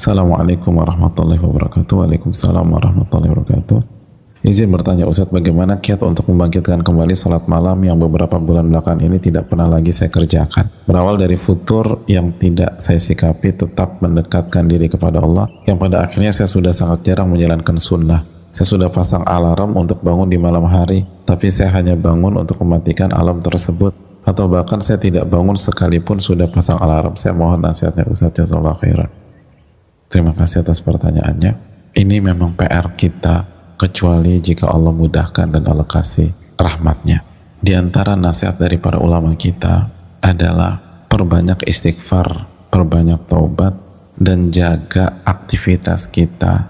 Assalamualaikum warahmatullahi wabarakatuh. Waalaikumsalam warahmatullahi wabarakatuh. Izin bertanya Ustadz, bagaimana kiat untuk membangkitkan kembali sholat malam yang beberapa bulan belakang ini tidak pernah lagi saya kerjakan? Berawal dari futur yang tidak saya sikapi tetap mendekatkan diri kepada Allah, yang pada akhirnya saya sudah sangat jarang menjalankan sunnah. Saya sudah pasang alarm untuk bangun di malam hari, tapi saya hanya bangun untuk mematikan alarm tersebut. Atau bahkan saya tidak bangun sekalipun sudah pasang alarm. Saya mohon nasihatnya Ustadz Jazallah khairan. Terima kasih atas pertanyaannya. Ini memang PR kita kecuali jika Allah mudahkan dan Allah kasih rahmatnya. Di antara nasihat dari para ulama kita adalah perbanyak istighfar, perbanyak taubat, dan jaga aktivitas kita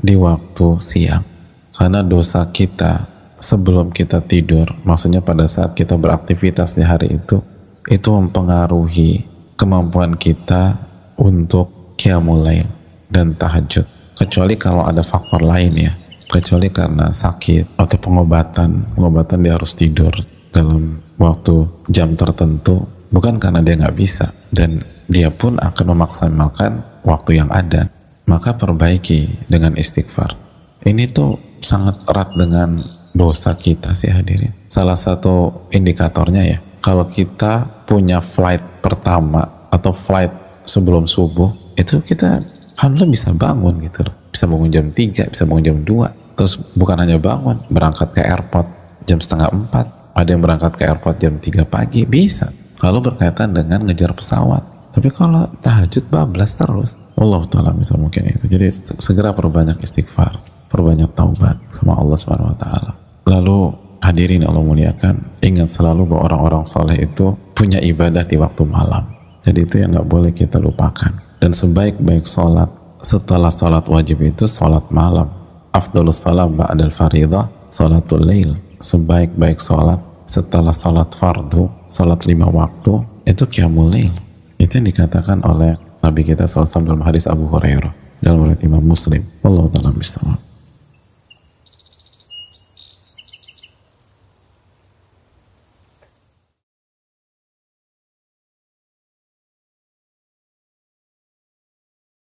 di waktu siang. Karena dosa kita sebelum kita tidur, maksudnya pada saat kita beraktivitas di hari itu, itu mempengaruhi kemampuan kita untuk kiamulain dan tahajud. Kecuali kalau ada faktor lain ya, kecuali karena sakit atau pengobatan. Pengobatan dia harus tidur dalam waktu jam tertentu. Bukan karena dia nggak bisa. Dan dia pun akan memaksimalkan waktu yang ada. Maka perbaiki dengan istighfar. Ini tuh sangat erat dengan dosa kita sih hadirin. Salah satu indikatornya ya kalau kita punya flight pertama atau flight sebelum subuh itu kita alhamdulillah bisa bangun gitu. Bisa bangun jam 3, bisa bangun jam 2 terus bukan hanya bangun berangkat ke airport jam setengah 4 ada yang berangkat ke airport jam 3 pagi bisa. Kalau berkaitan dengan ngejar pesawat. Tapi kalau tahajud bablas terus Allah Ta'ala bisa mungkin itu. Jadi segera perbanyak istighfar perbanyak taubat sama Allah Subhanahu Wa Ta'ala. Lalu hadirin Allah muliakan ingat selalu bahwa orang-orang soleh itu punya ibadah di waktu malam. Jadi itu yang nggak boleh kita lupakan dan sebaik-baik sholat setelah sholat wajib itu sholat malam. Afdolus salam ba'dal faridah sholatul lail. Sebaik-baik sholat setelah sholat fardu sholat lima waktu itu qiyamul lail. Itu yang dikatakan oleh Nabi kita SAW dalam hadis Abu Hurairah. Dalam riwayat Imam Muslim. Allah taala